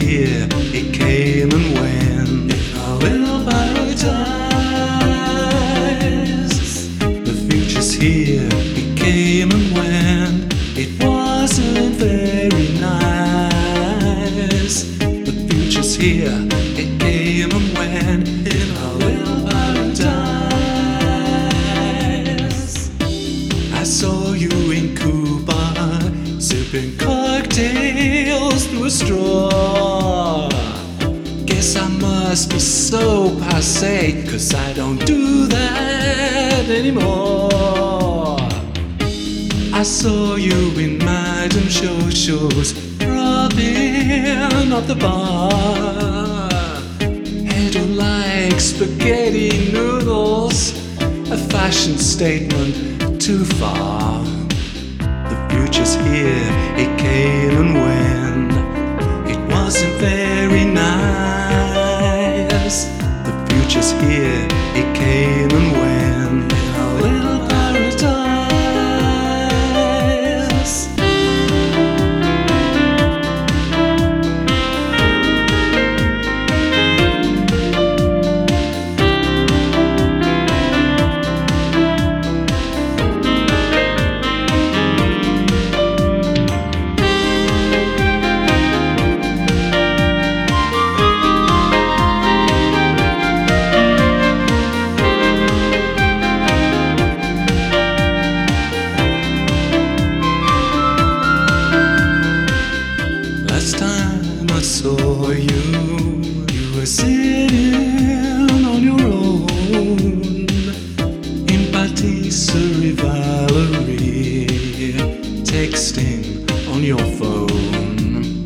here, it came and went. In a little paradise. The future's here, it came and went. It wasn't very nice. The future's here, it came and went. In a little paradise. I saw you in Cuba, sipping cocktails through a straw. Guess I must be so passe, cause I don't do that anymore. I saw you in Madame Jojo's, rubbing up the bar. Head like spaghetti noodles, a fashion statement too far. The future's here, it came and went. The future's here, it came and you, you were sitting on your own in Patisserie Valerie, texting on your phone.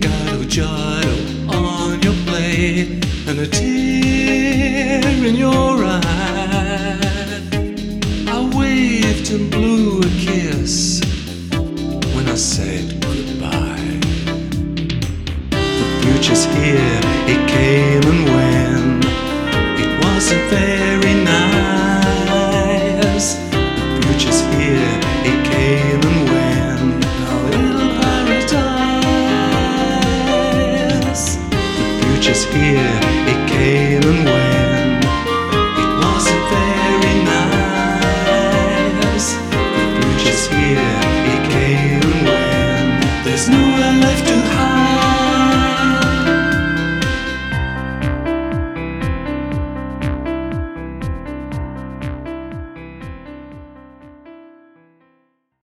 Gado Jado on your plate and a tear in your eye. I waved and blew a kiss when I said goodbye future's here, it came and went. It wasn't very nice. The future's here, it came and went. A little paradise. The future's here, it came and went. It wasn't very nice. The future's here, it came and went. There's nowhere left to hide.